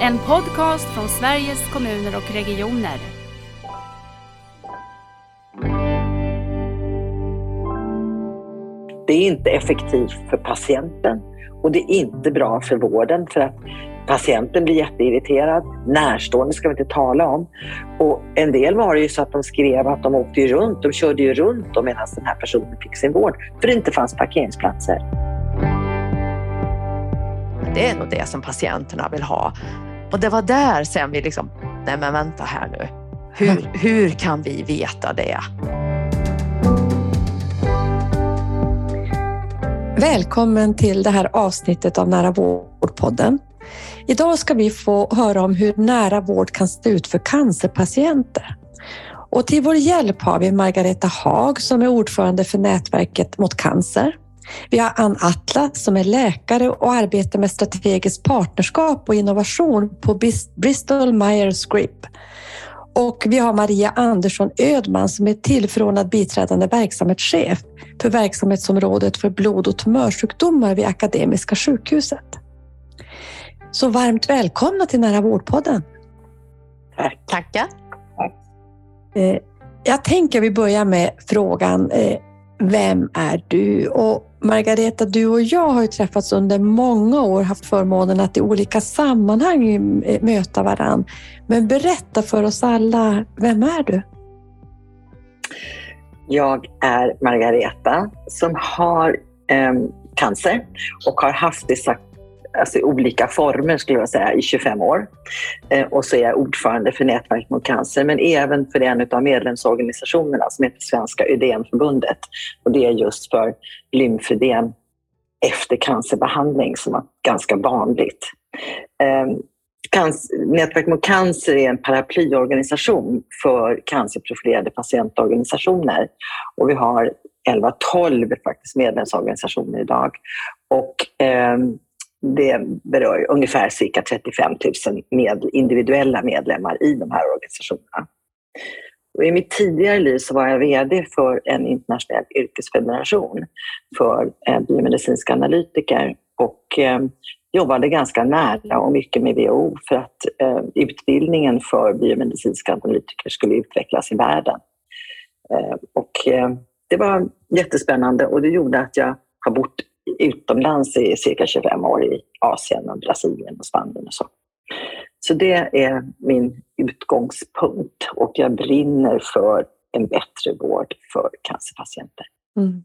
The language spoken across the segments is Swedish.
En podcast från Sveriges kommuner och regioner. Det är inte effektivt för patienten och det är inte bra för vården för att patienten blir jätteirriterad. Närstående ska vi inte tala om. Och en del var det ju så att de skrev att de åkte runt, de körde ju runt medan den här personen fick sin vård för det inte fanns parkeringsplatser. Det är nog det som patienterna vill ha. Och det var där sen vi liksom, nej men vänta här nu. Hur, hur kan vi veta det? Välkommen till det här avsnittet av Nära vårdpodden. Idag ska vi få höra om hur nära vård kan se ut för cancerpatienter. Och till vår hjälp har vi Margareta Haag som är ordförande för Nätverket mot cancer. Vi har Ann Atla som är läkare och arbetar med strategiskt partnerskap och innovation på Bristol Myers Squibb. Och vi har Maria Andersson Ödman som är tillförordnad biträdande verksamhetschef för verksamhetsområdet för blod och tumörsjukdomar vid Akademiska sjukhuset. Så varmt välkomna till Nära vårdpodden. Tack. Tackar. Eh, jag tänker vi börjar med frågan eh, vem är du? Och Margareta, du och jag har ju träffats under många år, haft förmånen att i olika sammanhang eh, möta varann. Men berätta för oss alla, vem är du? Jag är Margareta som har eh, cancer och har haft det sagt, alltså i olika former skulle jag säga i 25 år. Eh, och så är jag ordförande för Nätverk mot cancer men även för en av medlemsorganisationerna som heter Svenska ödemförbundet. Och det är just för lymfödem efter cancerbehandling som är ganska vanligt. Ehm, Nätverk mot cancer är en paraplyorganisation för cancerprofilerade patientorganisationer. Och vi har 11-12 faktiskt medlemsorganisationer idag. Och, eh, det berör ungefär cirka 35 000 med, individuella medlemmar i de här organisationerna. Och I mitt tidigare liv så var jag VD för en internationell yrkesfederation för eh, biomedicinska analytiker och eh, jobbade ganska nära och mycket med WHO för att eh, utbildningen för biomedicinska analytiker skulle utvecklas i världen. Eh, och, eh, det var jättespännande och det gjorde att jag har bott utomlands i cirka 25 år i Asien, och Brasilien och Spanien och så. Så det är min utgångspunkt och jag brinner för en bättre vård för cancerpatienter. Mm.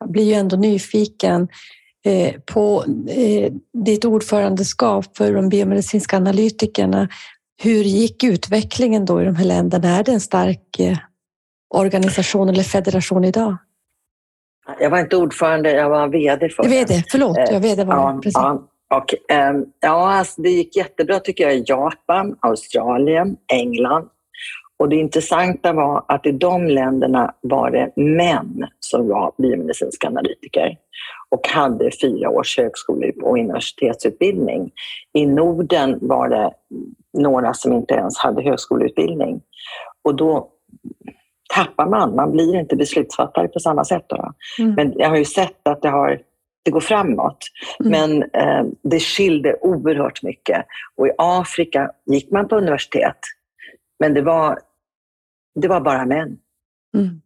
Jag blir ju ändå nyfiken eh, på eh, ditt ordförandeskap för de biomedicinska analytikerna. Hur gick utvecklingen då i de här länderna? Är det en stark eh, organisation eller federation idag? Jag var inte ordförande, jag var VD för VD, förlåt. Jag VD var ja, precis. Ja, och, um, ja, alltså det gick jättebra tycker jag i Japan, Australien, England. Och det intressanta var att i de länderna var det män som var biomedicinska analytiker och hade fyra års högskole och universitetsutbildning. I Norden var det några som inte ens hade högskoleutbildning. Och då tappar man. Man blir inte beslutsfattare på samma sätt. Mm. Men jag har ju sett att det, har, det går framåt. Mm. Men eh, det skilde oerhört mycket. Och i Afrika gick man på universitet, men det var, det var bara män. Mm.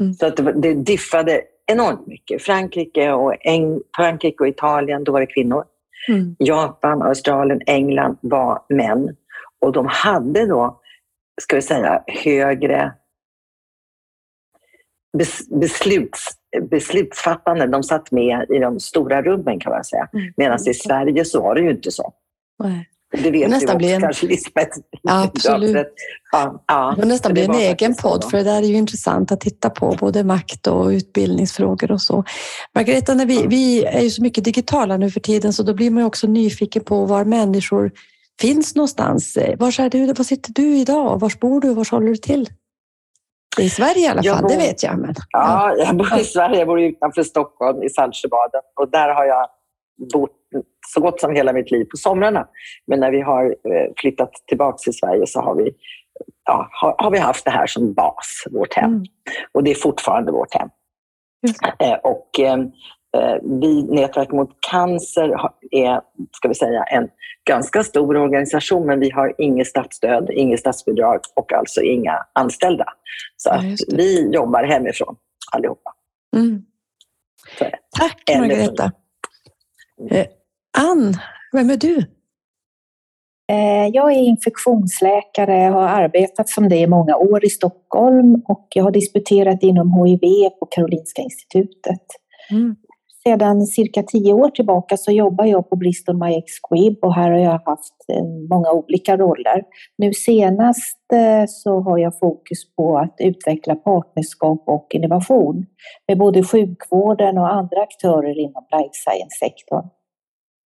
mm. Så att det, det diffade enormt mycket. Frankrike och, Eng Frankrike och Italien, då var det kvinnor. Mm. Japan, Australien, England var män. Och de hade då, ska vi säga, högre besluts, beslutsfattande. De satt med i de stora rummen kan man säga. Mm. Medan i Sverige så var det ju inte så. Nej. Det vet nästan också en... kanske Lisbeth. Ja, absolut. Ja, ja. Det nästan bli en egen podd för det där är ju intressant att titta på, både makt och utbildningsfrågor och så. Margareta, när vi, vi är ju så mycket digitala nu för tiden så då blir man ju också nyfiken på var människor finns någonstans. Var, är du, var sitter du idag? Var bor du? Var håller du till? I Sverige i alla fall, bor, det vet jag. Men, ja, jag bor i Sverige. Jag bor utanför Stockholm i Saltsjöbaden och där har jag bott så gott som hela mitt liv på somrarna. Men när vi har eh, flyttat tillbaka till Sverige så har vi, ja, har, har, vi haft det här som bas, vårt hem. Mm. Och det är fortfarande vårt hem. Mm. Och eh, Eh, vi, Nätverk mot cancer är ska vi säga, en ganska stor organisation men vi har inget statsstöd, inget statsbidrag och alltså inga anställda. Så Ja, vi jobbar hemifrån allihopa. Mm. Tack Eller- Margareta. Eh, Ann, vem är du? Eh, Jag är infektionsläkare och har arbetat som det i många år i Stockholm och jag har disputerat inom HIV på Karolinska institutet. Mm. Sedan cirka tio år tillbaka så jobbar jag på Bristol Myers Squibb och här har jag haft eh, många olika roller. Nu senast eh, så har jag fokus på att utveckla partnerskap och innovation med både sjukvården och andra aktörer inom life science-sektorn.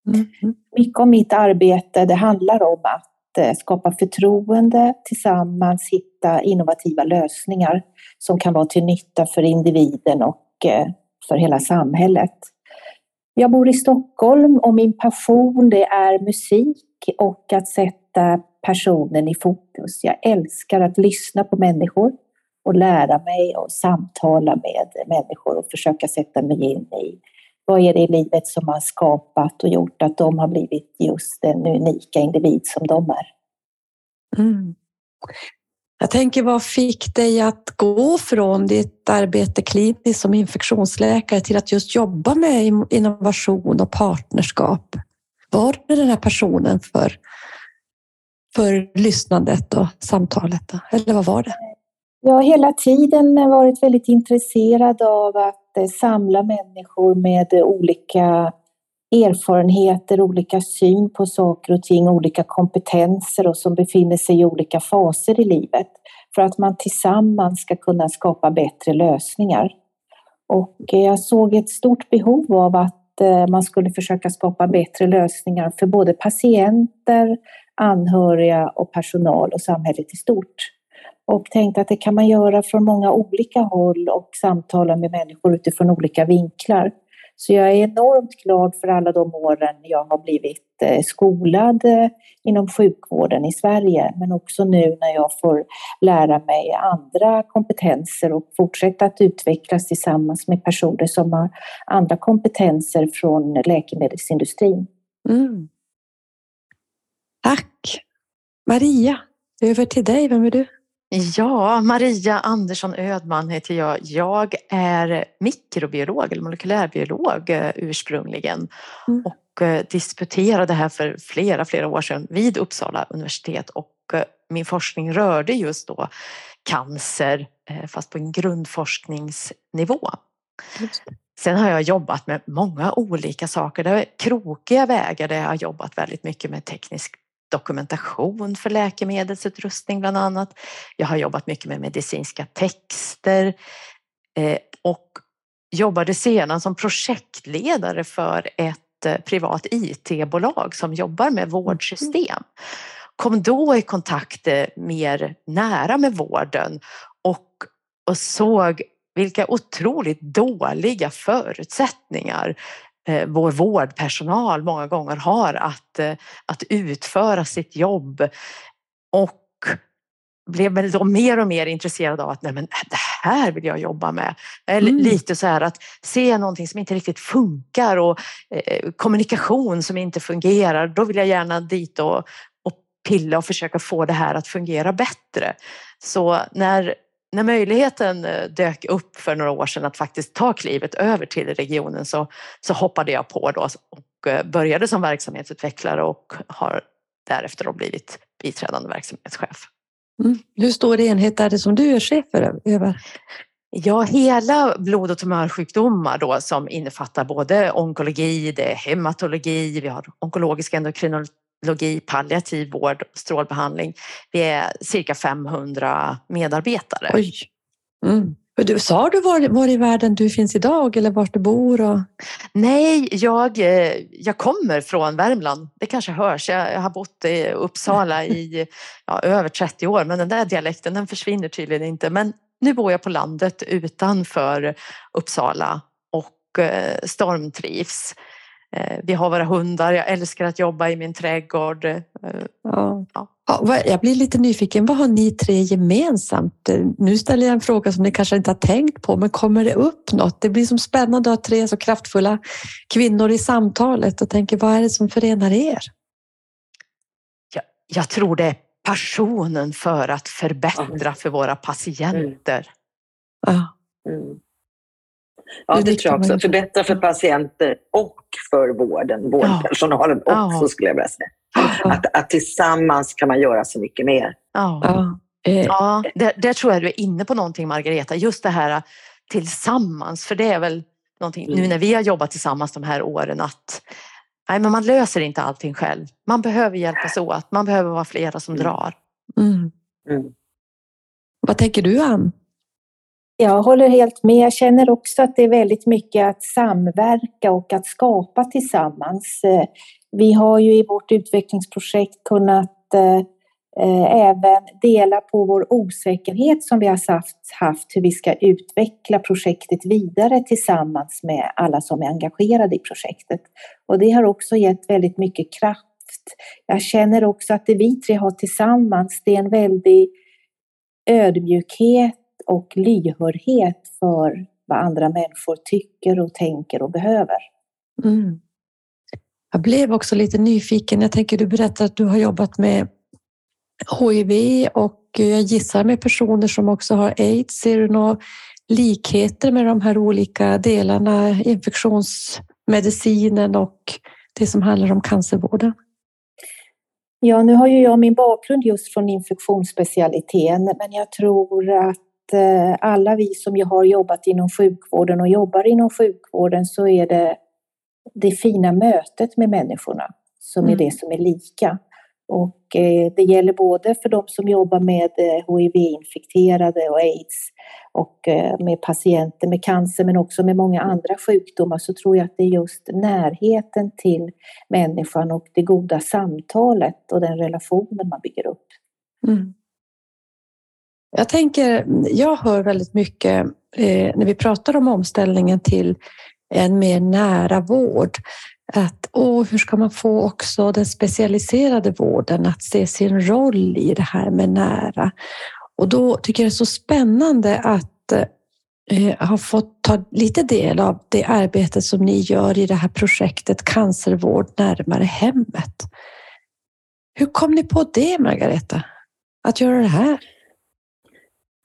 Mm. Mycket av mitt arbete det handlar om att eh, skapa förtroende, tillsammans hitta innovativa lösningar som kan vara till nytta för individen och för hela samhället. Jag bor i Stockholm och min passion det är musik och att sätta personen i fokus. Jag älskar att lyssna på människor och lära mig och samtala med människor och försöka sätta mig in i vad är det i livet som har skapat och gjort att de har blivit just den unika individ som de är. Mm. Jag tänker, vad fick dig att gå från ditt arbete kliniskt som infektionsläkare till att just jobba med innovation och partnerskap? Var det den här personen för, för lyssnandet och samtalet? Då? Eller vad var det? Jag har hela tiden varit väldigt intresserad av att eh, samla människor med olika erfarenheter, olika syn på saker och ting, olika kompetenser och som befinner sig i olika faser i livet för att man tillsammans ska kunna skapa bättre lösningar. Och eh, jag såg ett stort behov av att eh, man skulle försöka skapa bättre lösningar för både patienter, anhöriga och personal och samhället i stort och tänkte att det kan man göra från många olika håll och samtala med människor utifrån olika vinklar. Så jag är enormt glad för alla de åren jag har blivit eh, skolad eh, inom sjukvården i Sverige, men också nu när jag får lära mig andra kompetenser och fortsätta att utvecklas tillsammans med personer som har andra kompetenser från läkemedelsindustrin. Mm. Tack! Maria, över till dig. Vem är du? Ja, Maria Andersson Ödman heter jag. Jag är mikrobiolog eller molekylärbiolog eh, ursprungligen Mm. och eh, disputerade här för flera, flera år sedan vid Uppsala universitet och eh, min forskning rörde just då cancer fast på en grundforskningsnivå. Sen har jag jobbat med många olika saker. Det är krokiga vägar där jag har jobbat väldigt mycket med teknisk dokumentation för läkemedelsutrustning bland annat. Jag har jobbat mycket med medicinska texter eh, och jobbade sedan som projektledare för ett eh, privat IT-bolag som jobbar med vårdsystem. Kom då i kontakt eh, mer nära med vården och, och såg vilka otroligt dåliga förutsättningar eh, vår vårdpersonal många gånger har att, eh, att utföra sitt jobb. Och blev väl då mer och mer intresserad av att nej men det här vill jag jobba med. Eller Mm. Lite så här att se någonting som inte riktigt funkar och eh, kommunikation som inte fungerar. Då vill jag gärna dit och, och pilla och försöka få det här att fungera bättre. Så när, när möjligheten eh, dök upp för några år sedan att faktiskt ta klivet över till regionen så, så hoppade jag på då och eh, började som verksamhetsutvecklare och har därefter då blivit biträdande verksamhetschef. Mm. Hur stor enhet är det som du är chef för- över? Ja, hela blod och tumörsjukdomar då som innefattar både onkologi, det är hematologi, vi har onkologisk endokrinologi, palliativ vård, strålbehandling. Vi är cirka 500 medarbetare. Oj! Mm. Du, sa du var, var i världen du finns idag eller var du bor? Och... Nej, jag, eh, jag kommer från Värmland. Det kanske hörs. Jag jag har bott i Uppsala i ja, över 30 år, men den där dialekten den försvinner tydligen inte. Men nu bor jag på landet utanför Uppsala och eh, stormtrivs. Eh, vi har våra hundar, jag älskar att jobba i min trädgård. Eh, ja. Ja. Jag blir lite nyfiken, vad har ni tre gemensamt? Nu ställer jag en fråga som ni kanske inte har tänkt på, men kommer det upp något? Det blir som spännande att ha tre så kraftfulla kvinnor i samtalet och tänker, vad är det som förenar er? Jag, jag tror det är passionen för att förbättra för våra patienter. Mm. Mm. Ja, det tror jag också. Förbättra för patienter och för vården, vårdpersonalen ja. också skulle jag vilja säga. Att, att tillsammans kan man göra så mycket mer. Ja, ja. Eh, ja där, där, tror jag du är inne på någonting Margareta, just det här tillsammans, för det är väl någonting mm. nu när vi har jobbat tillsammans de här åren att nej, men man löser inte allting själv. Man behöver hjälpas åt, man behöver vara flera som mm. drar. Mm. mm. Vad tänker du Ann? Jag håller helt med. Jag känner också att det är väldigt mycket att samverka och att skapa tillsammans. Eh, vi har ju i vårt utvecklingsprojekt kunnat eh, eh, även dela på vår osäkerhet som vi har haft, hur vi ska utveckla projektet vidare tillsammans med alla som är engagerade i projektet. Och det har också gett väldigt mycket kraft. Jag känner också att det vi tre har tillsammans, det är en väldig ödmjukhet och lyhördhet för vad andra människor tycker och tänker och behöver. Mm. Jag blev också lite nyfiken. Jag tänker du berättar att du har jobbat med HIV och jag gissar med personer som också har aids. Ser du några likheter med de här olika delarna, infektionsmedicinen och det som handlar om cancervården? Ja, nu har ju jag min bakgrund just från infektionsspecialiteten, men jag tror att Eh, alla vi som har jobbat inom sjukvården och jobbar inom sjukvården så är det det fina mötet med människorna som mm. är det som är lika. Och eh, det gäller både för de som jobbar med eh, HIV-infekterade och aids och med patienter med cancer men också med många andra sjukdomar så tror jag att det är just närheten till människan och det goda samtalet och den relationen man bygger upp. Mm. Jag tänker, jag hör väldigt mycket eh, när vi pratar om omställningen till en mer nära vård att åh, hur ska man få också den specialiserade vården att se sin roll i det här med nära? Och då tycker jag det är så spännande att eh, ha fått ta lite del av det arbete som ni gör i det här projektet Cancervård närmare hemmet. Hur kom ni på det, Margareta? Att göra det här?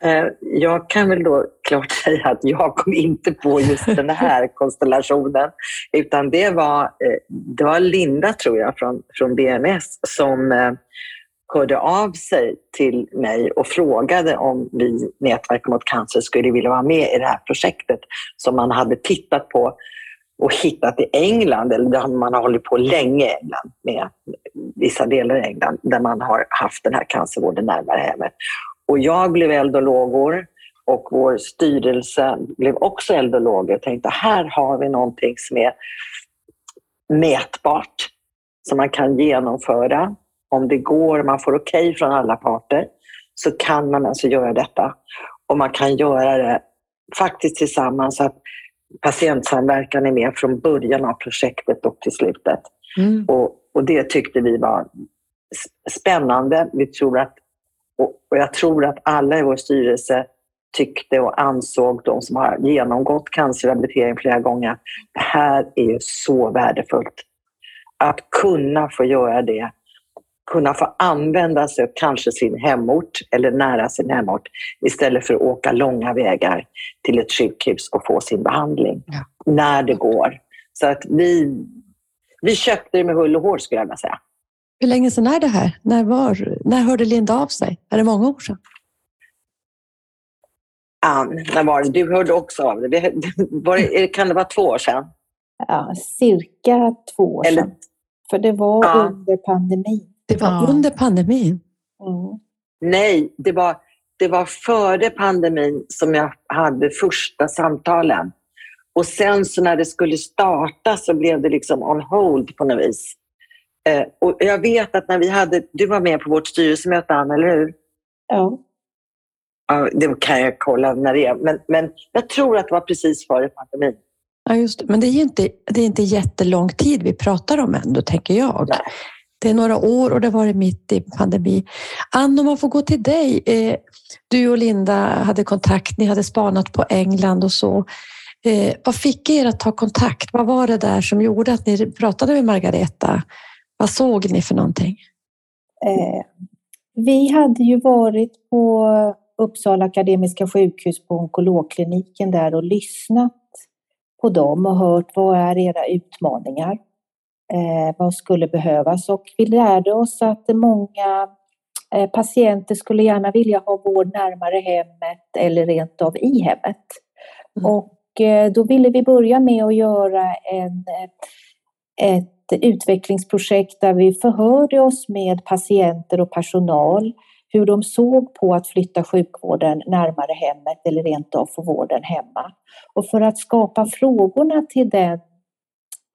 Eh, jag kan väl då klart säga att jag kom inte på just den här konstellationen, utan det var, eh, det var Linda, tror jag, från, från BMS som eh, hörde av sig till mig och frågade om vi, Nätverk mot cancer, skulle vilja vara med i det här projektet som man hade tittat på och hittat i England, eller man har hållit på länge i England med vissa delar i England, där man har haft den här cancervården närmare hemmet. Och jag blev eld och lågor och vår styrelse blev också eld och lågor. Jag tänkte här har vi någonting som är mätbart, som man kan genomföra. Om det går, man får okej okay från alla parter, så kan man alltså göra detta. Och man kan göra det faktiskt tillsammans så att patientsamverkan är med från början av projektet och till slutet. Mm. Och, och det tyckte vi var spännande. Vi tror att och, jag tror att alla i vår styrelse tyckte och ansåg, de som har genomgått cancerrehabilitering flera gånger, att det här är ju så värdefullt. Att kunna få göra det, kunna få använda sig av kanske sin hemort eller nära sin hemort istället för att åka långa vägar till ett sjukhus och få sin behandling ja. när det går. Så att vi, vi köpte det med hull och hår skulle jag vilja säga. Hur länge sedan är det här? När, var, när hörde Linda av sig? Är det många år sedan? Ann, när var det? Du hörde också av dig. Var kan det vara två år sedan? Ja, cirka två år Eller... sedan. För det var ja. under pandemin. Det var ja. under pandemin? Mm. Nej, det var, det var före pandemin som jag hade första samtalen. Och sen så när det skulle starta så blev det liksom on hold på något vis. Eh, och jag vet att när vi hade, du var med på vårt styrelsemöte Anna, eller hur? Ja. ja. Det kan jag kolla när det är, men, men jag tror att det var precis före pandemin. Ja, just det. Men det är ju inte, det är inte jättelång tid vi pratar om ändå, tänker jag. Nej. Det är några år och det var mitt i pandemi. Ann, om man får gå till dig. Eh, du och Linda hade kontakt, ni hade spanat på England och så. Eh, vad fick er att ta kontakt? Vad var det där som gjorde att ni pratade med Margareta? Vad såg ni för någonting? Eh, vi hade ju varit på Uppsala Akademiska sjukhus på onkologkliniken där och lyssnat på dem och hört vad är era utmaningar? Eh, vad skulle behövas? Och vi lärde oss att många eh, patienter skulle gärna vilja ha vård närmare hemmet eller rent av i hemmet. Mm. Och eh, då ville vi börja med att göra en, ett utvecklingsprojekt där vi förhörde oss med patienter och personal hur de såg på att flytta sjukvården närmare hemmet eller rent av få vården hemma. Och för att skapa frågorna till den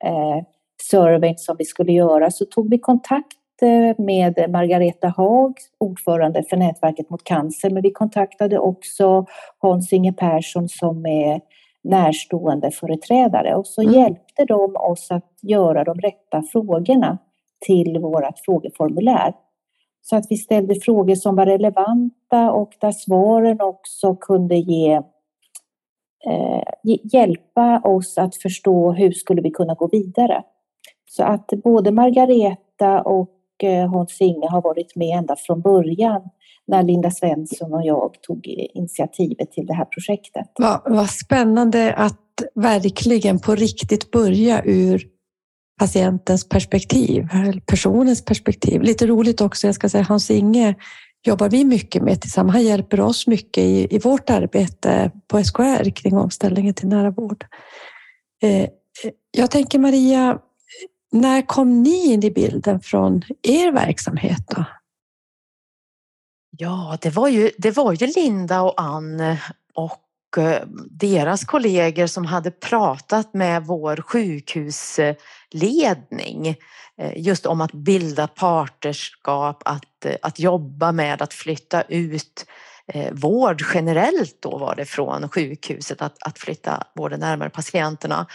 eh, surveyn som vi skulle göra så tog vi kontakt eh, med Margareta Haag, ordförande för Nätverket mot cancer, men vi kontaktade också Hans-Inge Persson som är närstående företrädare och så mm. hjälpte de oss att göra de rätta frågorna till vårt frågeformulär. Så att vi ställde frågor som var relevanta och där svaren också kunde ge, eh, hjälpa oss att förstå hur skulle vi kunna gå vidare. Så att både Margareta och eh, Hans Inge har varit med ända från början när Linda Svensson och jag tog initiativet till det här projektet. Vad, vad spännande att verkligen på riktigt börja ur patientens perspektiv, personens perspektiv. Lite roligt också, jag ska säga Hans-Inge jobbar vi mycket med tillsammans. Han hjälper oss mycket i, i vårt arbete på SKR kring omställningen till nära vård. Eh, jag tänker Maria, när kom ni in i bilden från er verksamhet? Då? Ja, det var ju, det var ju Linda och Ann och eh, deras kollegor som hade pratat med vår sjukhusledning eh, just om att bilda partnerskap, att, eh, att jobba med att flytta ut vård generellt då var det från sjukhuset, att, att flytta vården närmare patienterna.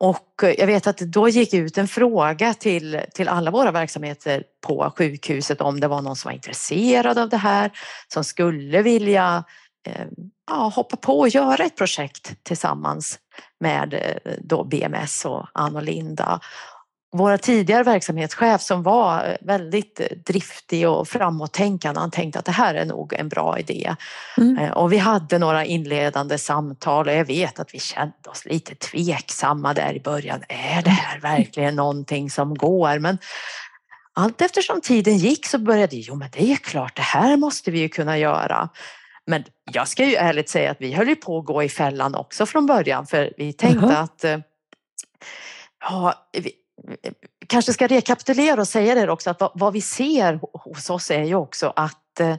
Och eh, jag vet att det då gick ut en fråga till, till alla våra verksamheter på sjukhuset om det var någon som var intresserad av det här, som skulle vilja eh, ja, hoppa på och göra ett projekt tillsammans med eh, då BMS och Ann och Linda vår tidigare verksamhetschef som var väldigt driftig och framåttänkande, han tänkte att det här är nog en bra idé. Mm. Eh, och vi hade några inledande samtal och jag vet att vi kände oss lite tveksamma där i början. Är det här verkligen någonting som går? Men allt eftersom tiden gick så började jo men det är klart, det här måste vi ju kunna göra. Men jag ska ju ärligt säga att vi höll på att gå i fällan också från början för vi tänkte -huh. att eh, ja, kanske ska rekapitulera och säga det också att vad, vi ser hos oss är ju också att eh,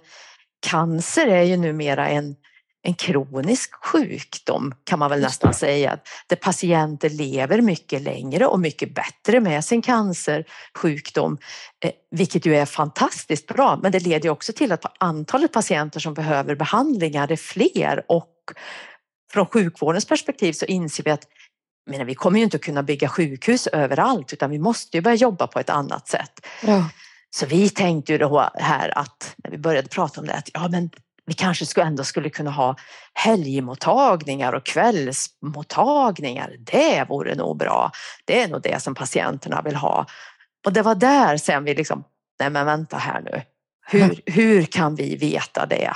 cancer är ju numera en, en kronisk sjukdom kan man väl nästan säga. Där patienter lever mycket längre och mycket bättre med sin cancersjukdom. Eh, vilket ju är fantastiskt bra men det leder också till att antalet patienter som behöver behandlingar är fler och från sjukvårdens perspektiv så inser vi att men vi kommer ju inte att kunna bygga sjukhus överallt utan vi måste ju börja jobba på ett annat sätt. Ja. Så vi tänkte ju då här att när vi började prata om det att ja, men vi kanske ändå skulle kunna ha helgmottagningar och kvällsmottagningar. Det vore nog bra. Det är nog det som patienterna vill ha. Och det var där sen vi liksom, nej men vänta här nu. Hur, hur kan vi veta det?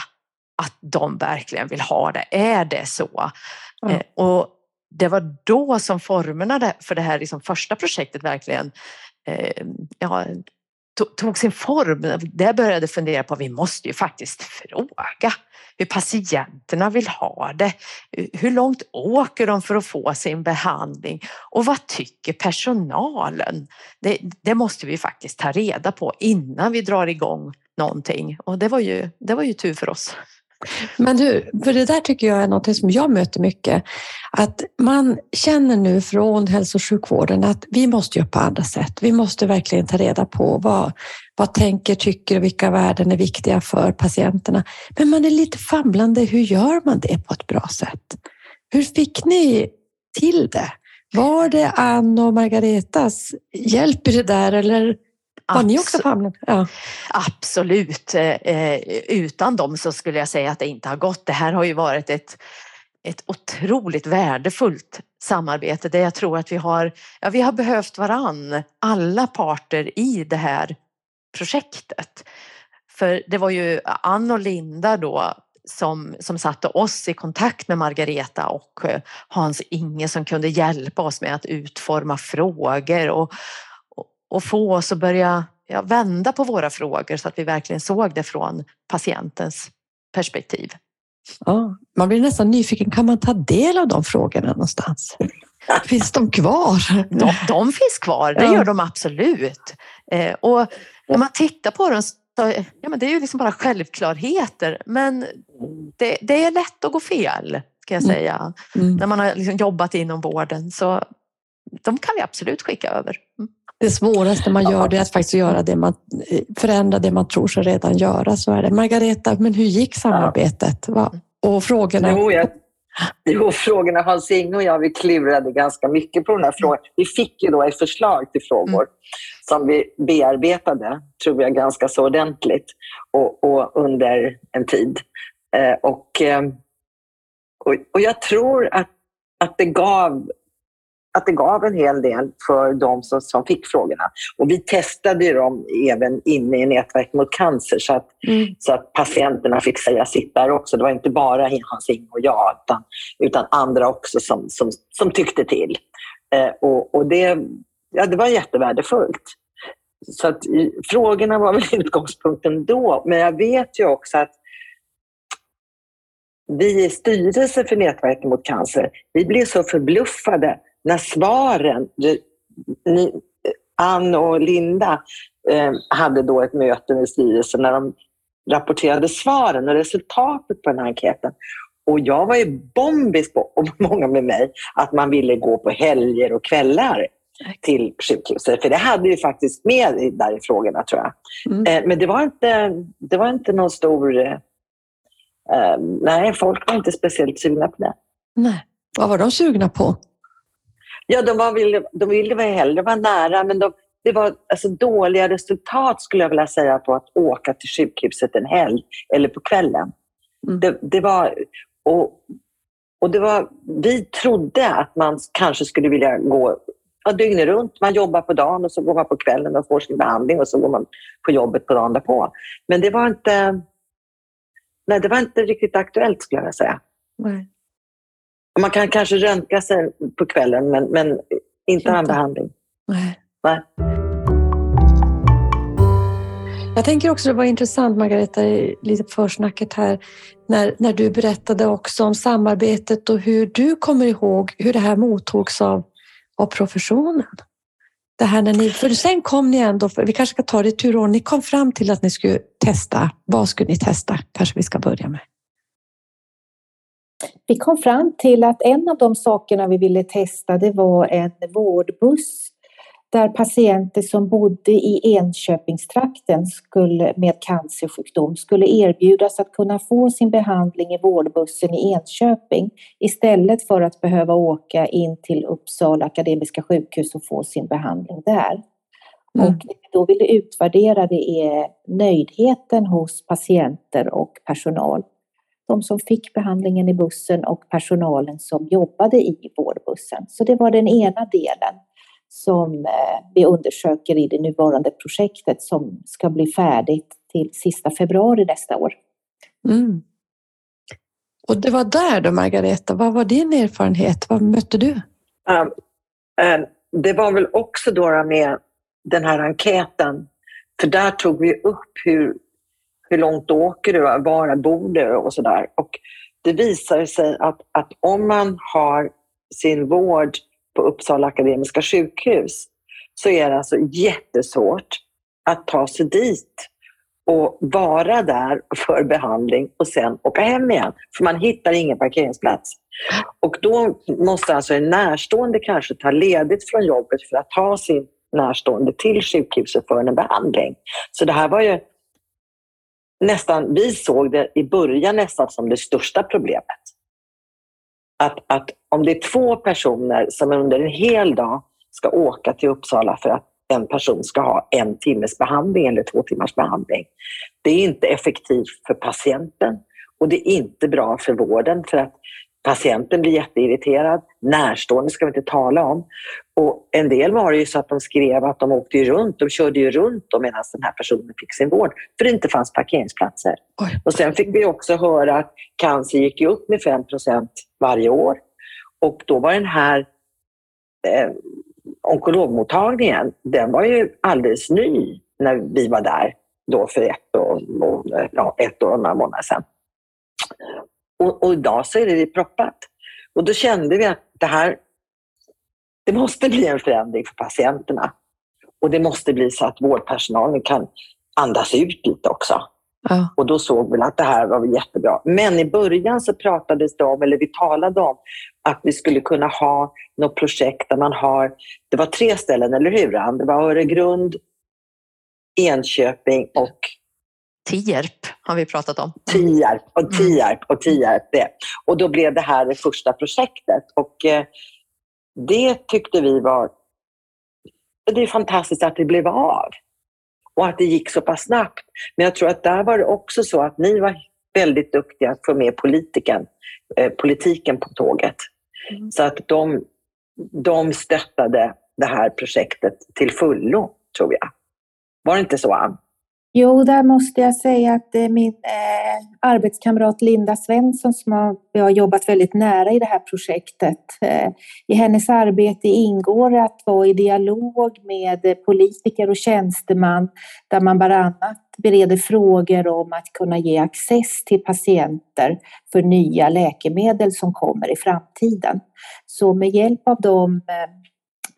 Att de verkligen vill ha det. Är det så? Mm. Och det var då som formerna för det här liksom första projektet verkligen eh, ja, tog sin form. Där började jag fundera på att vi måste ju faktiskt fråga hur patienterna vill ha det. Hur långt åker de för att få sin behandling? Och vad tycker personalen? Det, det måste vi faktiskt ta reda på innan vi drar igång någonting. Och det var ju, det var ju tur för oss. Men du, för det där tycker jag är något som jag möter mycket. Att man känner nu från hälso och sjukvården att vi måste göra på andra sätt. Vi måste verkligen ta reda på vad, vad tänker, tycker och vilka värden är viktiga för patienterna. Men man är lite famlande. Hur gör man det på ett bra sätt? Hur fick ni till det? Var det Ann och Margaretas hjälp i det där eller var ni också famnen? Ja. Absolut. Eh, utan dem så skulle jag säga att det inte har gått. Det här har ju varit ett, ett otroligt värdefullt samarbete där jag tror att vi har, ja, vi har behövt varann, alla parter i det här projektet. För det var ju Ann och Linda då som, som satte oss i kontakt med Margareta och eh, Hans Inge som kunde hjälpa oss med att utforma frågor och, och, få oss att börja ja, vända på våra frågor så att vi verkligen såg det från patientens perspektiv. Ja, man blir nästan nyfiken, kan man ta del av de frågorna någonstans? Finns de kvar? De, de finns kvar, det gör de absolut. Eh, och när man tittar på dem ja, men det är ju liksom bara självklarheter men det, det är lätt att gå fel kan jag mm. säga. Mm. När man har liksom jobbat inom vården så de kan vi absolut skicka över. Mm. Det svåraste man gör det är att faktiskt göra det man, förändra det man tror sig redan göra. Så är det. Margareta, men hur gick samarbetet? Och frågorna? Jo, jag, jo, frågorna Hans Inge och jag, vi klurade ganska mycket på den här frågan. Vi fick ju då ett förslag till frågor mm. som vi bearbetade, tror jag, ganska så ordentligt och, och under en tid. Eh, och, eh, och, och jag tror att, att det gav att det gav en hel del för de som, som fick frågorna. Och vi testade dem även inne i Nätverk mot cancer så att, mm. så att patienterna fick säga sitt där också. Det var inte bara Hans Ing och jag utan, utan andra också som, som, som tyckte till. Eh, och, och det, ja, det var jättevärdefullt. Så att, frågorna var väl utgångspunkten då, men jag vet ju också att vi i styrelsen för Nätverket mot cancer, vi blev så förbluffade när svaren, ni, Ann och Linda eh, hade då ett möte med styrelsen när de rapporterade svaren och resultatet på den här enkäten. Och jag var ju bombis på, och många med mig, att man ville gå på helger och kvällar till sjukhuset. För det hade ju faktiskt med där i frågorna tror jag. Mm. Eh, men det var inte, det var inte någon stor... Eh, eh nej, folk var inte speciellt sugna på det. Nej. Vad var de sugna på? Ja, de, var, ville, de ville väl hellre vara nära, men de, det var alltså dåliga resultat skulle jag vilja säga på att åka till sjukhuset en helg eller på kvällen. Mm. Det, det, var, och, och det var, vi trodde att man kanske skulle vilja gå ja, dygnet runt. Man jobbar på dagen och så går man på kvällen och får sin behandling och så går man på jobbet på dagen därpå. Men det var inte, nej, det var inte riktigt aktuellt skulle jag vilja säga. Nej. Man kan kanske röntga sig på kvällen men, men inte ha en behandling. Nej. Nej. Jag tänker också det var intressant Margareta, lite på försnacket här, när, när du berättade också om samarbetet och hur du kommer ihåg hur det här mottogs av, av professionen. Det här när ni, för sen kom ni ändå, vi kanske ska ta det i turordning, ni kom fram till att ni skulle testa. Vad skulle ni testa? Kanske vi ska börja med. Vi kom fram till att en av de sakerna vi ville testa det var en vårdbuss där patienter som bodde i Enköpingstrakten skulle, med cancersjukdom skulle erbjudas att kunna få sin behandling i vårdbussen i Enköping istället för att behöva åka in till Uppsala Akademiska sjukhus och få sin behandling där. Mm. Och det vi då ville utvärdera det är nöjdheten hos patienter och personal de som fick behandlingen i bussen och personalen som jobbade i vårdbussen. Så det var den ena delen som eh, vi undersöker i det nuvarande projektet som ska bli färdigt till sista februari nästa år. Mm. Och det var där då, Margareta, vad var din erfarenhet? Vad mötte du? Um, um, det var väl också då med den här enkäten, för där tog vi upp hur hur långt åker du? Var bor du? Och sådär. Och det visar sig att, att om man har sin vård på Uppsala Akademiska sjukhus så är det alltså jättesvårt att ta sig dit och vara där för behandling och sen åka hem igen. För man hittar ingen parkeringsplats. Och då måste alltså en närstående kanske ta ledigt från jobbet för att ta sin närstående till sjukhuset för en behandling. Så det här var ju nästan, vi såg det i början nästan som det största problemet. att, att om det är två personer som under en hel dag ska åka till Uppsala för att en person ska ha en timmes behandling eller två timmars behandling. Det är inte effektivt för patienten och det är inte bra för vården för att patienten blir jätteirriterad. Närstående ska vi inte tala om. Och en del var det ju så att de skrev att de åkte runt, de körde ju runt medan den här personen fick sin vård för det inte fanns parkeringsplatser. Oj. Och sen fick vi också höra att cancer gick upp med 5% varje år. Och då var den här eh, onkologmottagningen, den var ju alldeles ny när vi var där då för ett år, ja, ett och några månader sedan. Och, och idag så är det proppat. Och då kände vi att det här, det måste bli en förändring för patienterna. Och det måste bli så att vårdpersonalen kan andas ut lite också. Ja. Och då såg vi att det här var jättebra. Men i början så pratades det om, eller vi talade om, att vi skulle kunna ha något projekt där man har, det var tre ställen, eller hur? Det var Öregrund, Enköping och Tierp har vi pratat om. Tierp och mm. Tierp och Tierp. Det. Och då blev det här det första projektet. Och eh, det tyckte vi var... Det är fantastiskt att det blev av och att det gick så pass snabbt. Men jag tror att där var det också så att ni var väldigt duktiga att få med politiken, eh, politiken på tåget. Mm. Så att de, de stöttade det här projektet till fullo, tror jag. Var det inte så, Ann? Jo, där måste jag säga att det är min eh, arbetskamrat Linda Svensson som har, har jobbat väldigt nära i det här projektet. Eh, I hennes arbete ingår att vara i dialog med politiker och tjänsteman där man bland annat bereder frågor om att kunna ge access till patienter för nya läkemedel som kommer i framtiden. Så med hjälp av de eh,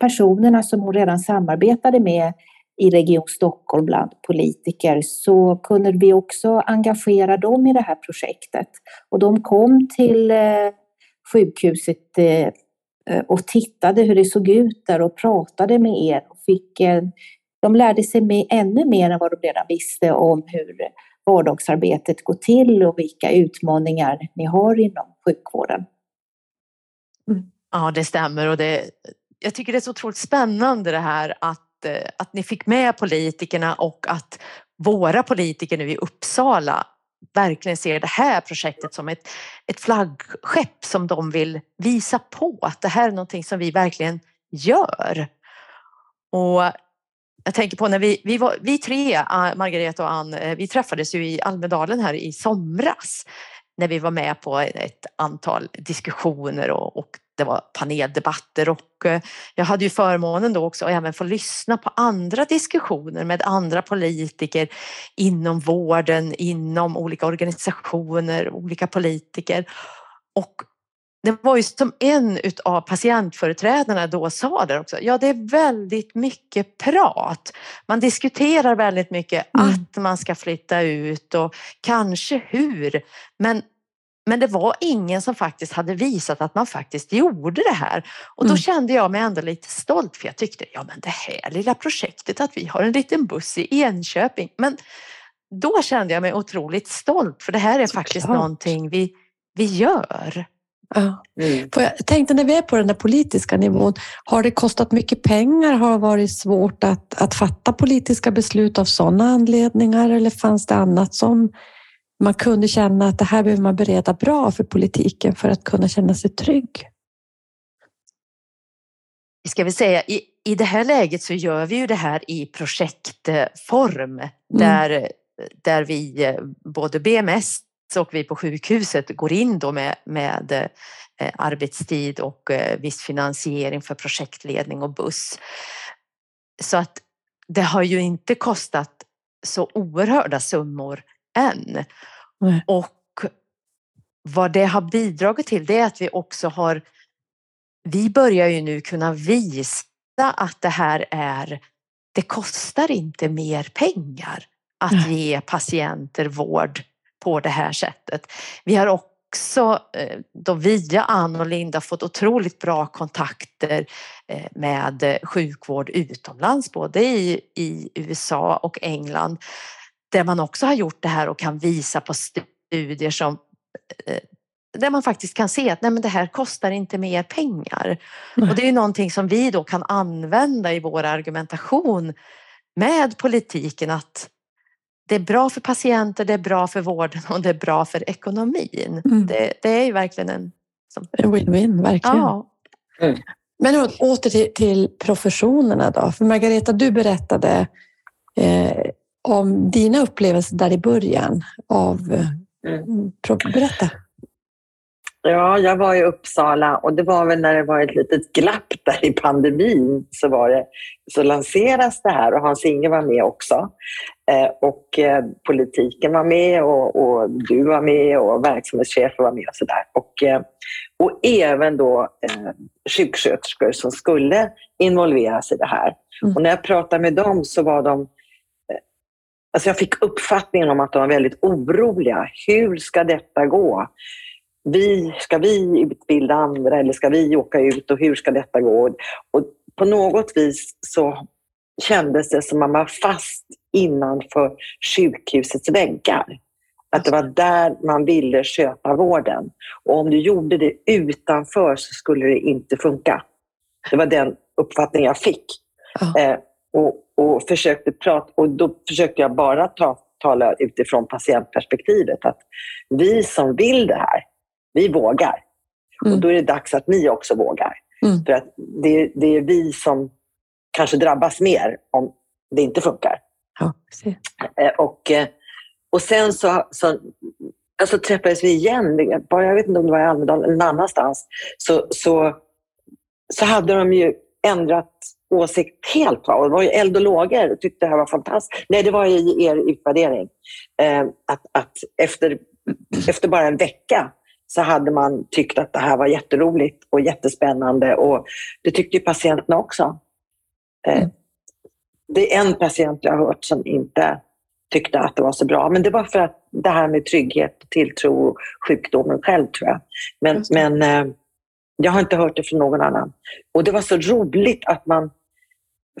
personerna som hon redan samarbetade med i Region Stockholm bland politiker så kunde vi också engagera dem i det här projektet. Och de kom till eh, sjukhuset eh, eh, och tittade hur det såg ut där och pratade med er. Och fick, de lärde sig med, ännu mer än vad de redan visste om hur vardagsarbetet går till och vilka utmaningar ni har inom sjukvården. Mm. Ja, det stämmer och det, jag tycker det är så otroligt spännande det här att att, eh, att, ni fick med politikerna och att våra politiker nu i Uppsala verkligen ser det här projektet som ett, ett flaggskepp som de vill visa på att det här är någonting som vi verkligen gör. Och jag tänker på när vi, vi, var, vi tre, eh, Margareta och Ann, eh, vi träffades ju i Almedalen här i somras när vi var med på ett antal diskussioner och, och det var paneldebatter och eh, jag hade ju förmånen då också att även få lyssna på andra diskussioner med andra politiker inom vården, inom olika organisationer, olika politiker. Och det var ju som en av patientföreträdarna då sa där också, ja det är väldigt mycket prat. Man diskuterar väldigt mycket mm. att man ska flytta ut och kanske hur, men men det var ingen som faktiskt hade visat att man faktiskt gjorde det här. Och då mm. kände jag mig ändå lite stolt för jag tyckte, ja men det här lilla projektet att vi har en liten buss i Enköping. Men då kände jag mig otroligt stolt för det här är Så faktiskt klart. någonting vi, vi gör. Ja. Mm. Jag tänkte när vi är på den där politiska nivån, har det kostat mycket pengar? Har det varit svårt att, att fatta politiska beslut av sådana anledningar eller fanns det annat som man kunde känna att det här behöver man bereda bra för politiken för att kunna känna sig trygg. Ska vi säga, i, i det här läget så gör vi ju det här i projektform mm. där, där vi både BMS och vi på sjukhuset går in då med, med eh, arbetstid och eh, viss finansiering för projektledning och buss. Så att det har ju inte kostat så oerhörda summor än. Mm. Och vad det har bidragit till det är att vi också har vi börjar ju nu kunna visa att det här är det kostar inte mer pengar att mm. ge patienter vård på det här sättet. Vi har också eh, då via Ann och Linda fått otroligt bra kontakter eh, med sjukvård utomlands, både i, i USA och England där man också har gjort det här och kan visa på studier som eh, där man faktiskt kan se att nej, men det här kostar inte mer pengar. Och det är ju någonting som vi då kan använda i vår argumentation med politiken att det är bra för patienter, det är bra för vården och det är bra för ekonomin. Mm. Det, det, är ju verkligen en... Som... En win-win, verkligen. Ja. Mm. Men åter till, till, professionerna då. För Margareta, du berättade eh, om dina upplevelser där i början av... Mm. Berätta. Ja, jag var i Uppsala och det var väl när det var ett litet glapp där i pandemin så, var det, så lanseras det här och Hans-Inge var med också. Eh, och eh, politiken var med och, och, du var med och verksamhetschefer var med och sådär. Och, eh, och även då eh, sjuksköterskor som skulle involveras i det här. Mm. Och när jag pratade med dem så var de Alltså jag fick uppfattningen om att de var väldigt oroliga. Hur ska detta gå? vi, ska vi utbilda andra eller ska vi åka ut och hur ska detta gå? Och på något vis så kändes det som att man var fast innanför sjukhusets väggar. Att det var där man ville sköta vården. Och om du gjorde det utanför så skulle det inte funka. Det var den uppfattning jag fick. Oh. Eh, och, och, försökte prata, och då försökte jag bara ta, tala utifrån patientperspektivet. Att vi som vill det här, vi vågar. Mm. Och då är det dags att ni också vågar. Mm. För att det, det, är vi som kanske drabbas mer om det inte funkar. Ja, eh, och, eh, och sen så, så alltså träffades vi igen, jag vet inte om det var i Almedalen eller någon annanstans, så, så, så hade de ju ändrat åsikt helt. Och det var ju eld och lågor tyckte det här var fantastiskt. Nej, det var i er utvärdering. Eh, att, att efter, efter bara en vecka så hade man tyckt att det här var jätteroligt och jättespännande och det tyckte ju patienterna också. Eh. Det är en patient jag har hört som inte tyckte att det var så bra, men det var för att det här med trygghet, tilltro och sjukdomen själv tror jag. Men, men eh, jag har inte hört det från någon annan. Och det var så roligt att man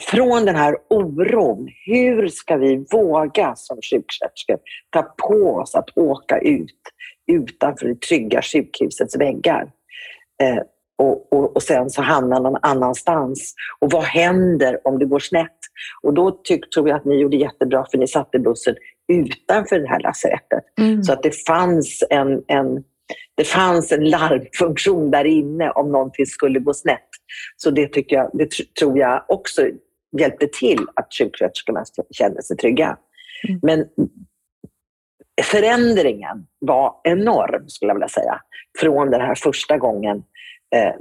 från den här oron, hur ska vi våga som sjuksköterskor ta på oss att åka ut utanför det trygga sjukhusets väggar. Eh, och, och, och, sen så hamnar någon annanstans. Och vad händer om det går snett? Och då tyck, tror jag att ni gjorde jättebra för ni satte bussen utanför det här lasarettet. Mm. Så att det fanns en, en, det fanns en larmfunktion där inne om någonting skulle gå snett. Så det, tycker jag, det tror jag också hjälpte till att sjuksköterskorna kände sig trygga. Mm. Men förändringen var enorm, skulle jag vilja säga. Från den här första gången eh,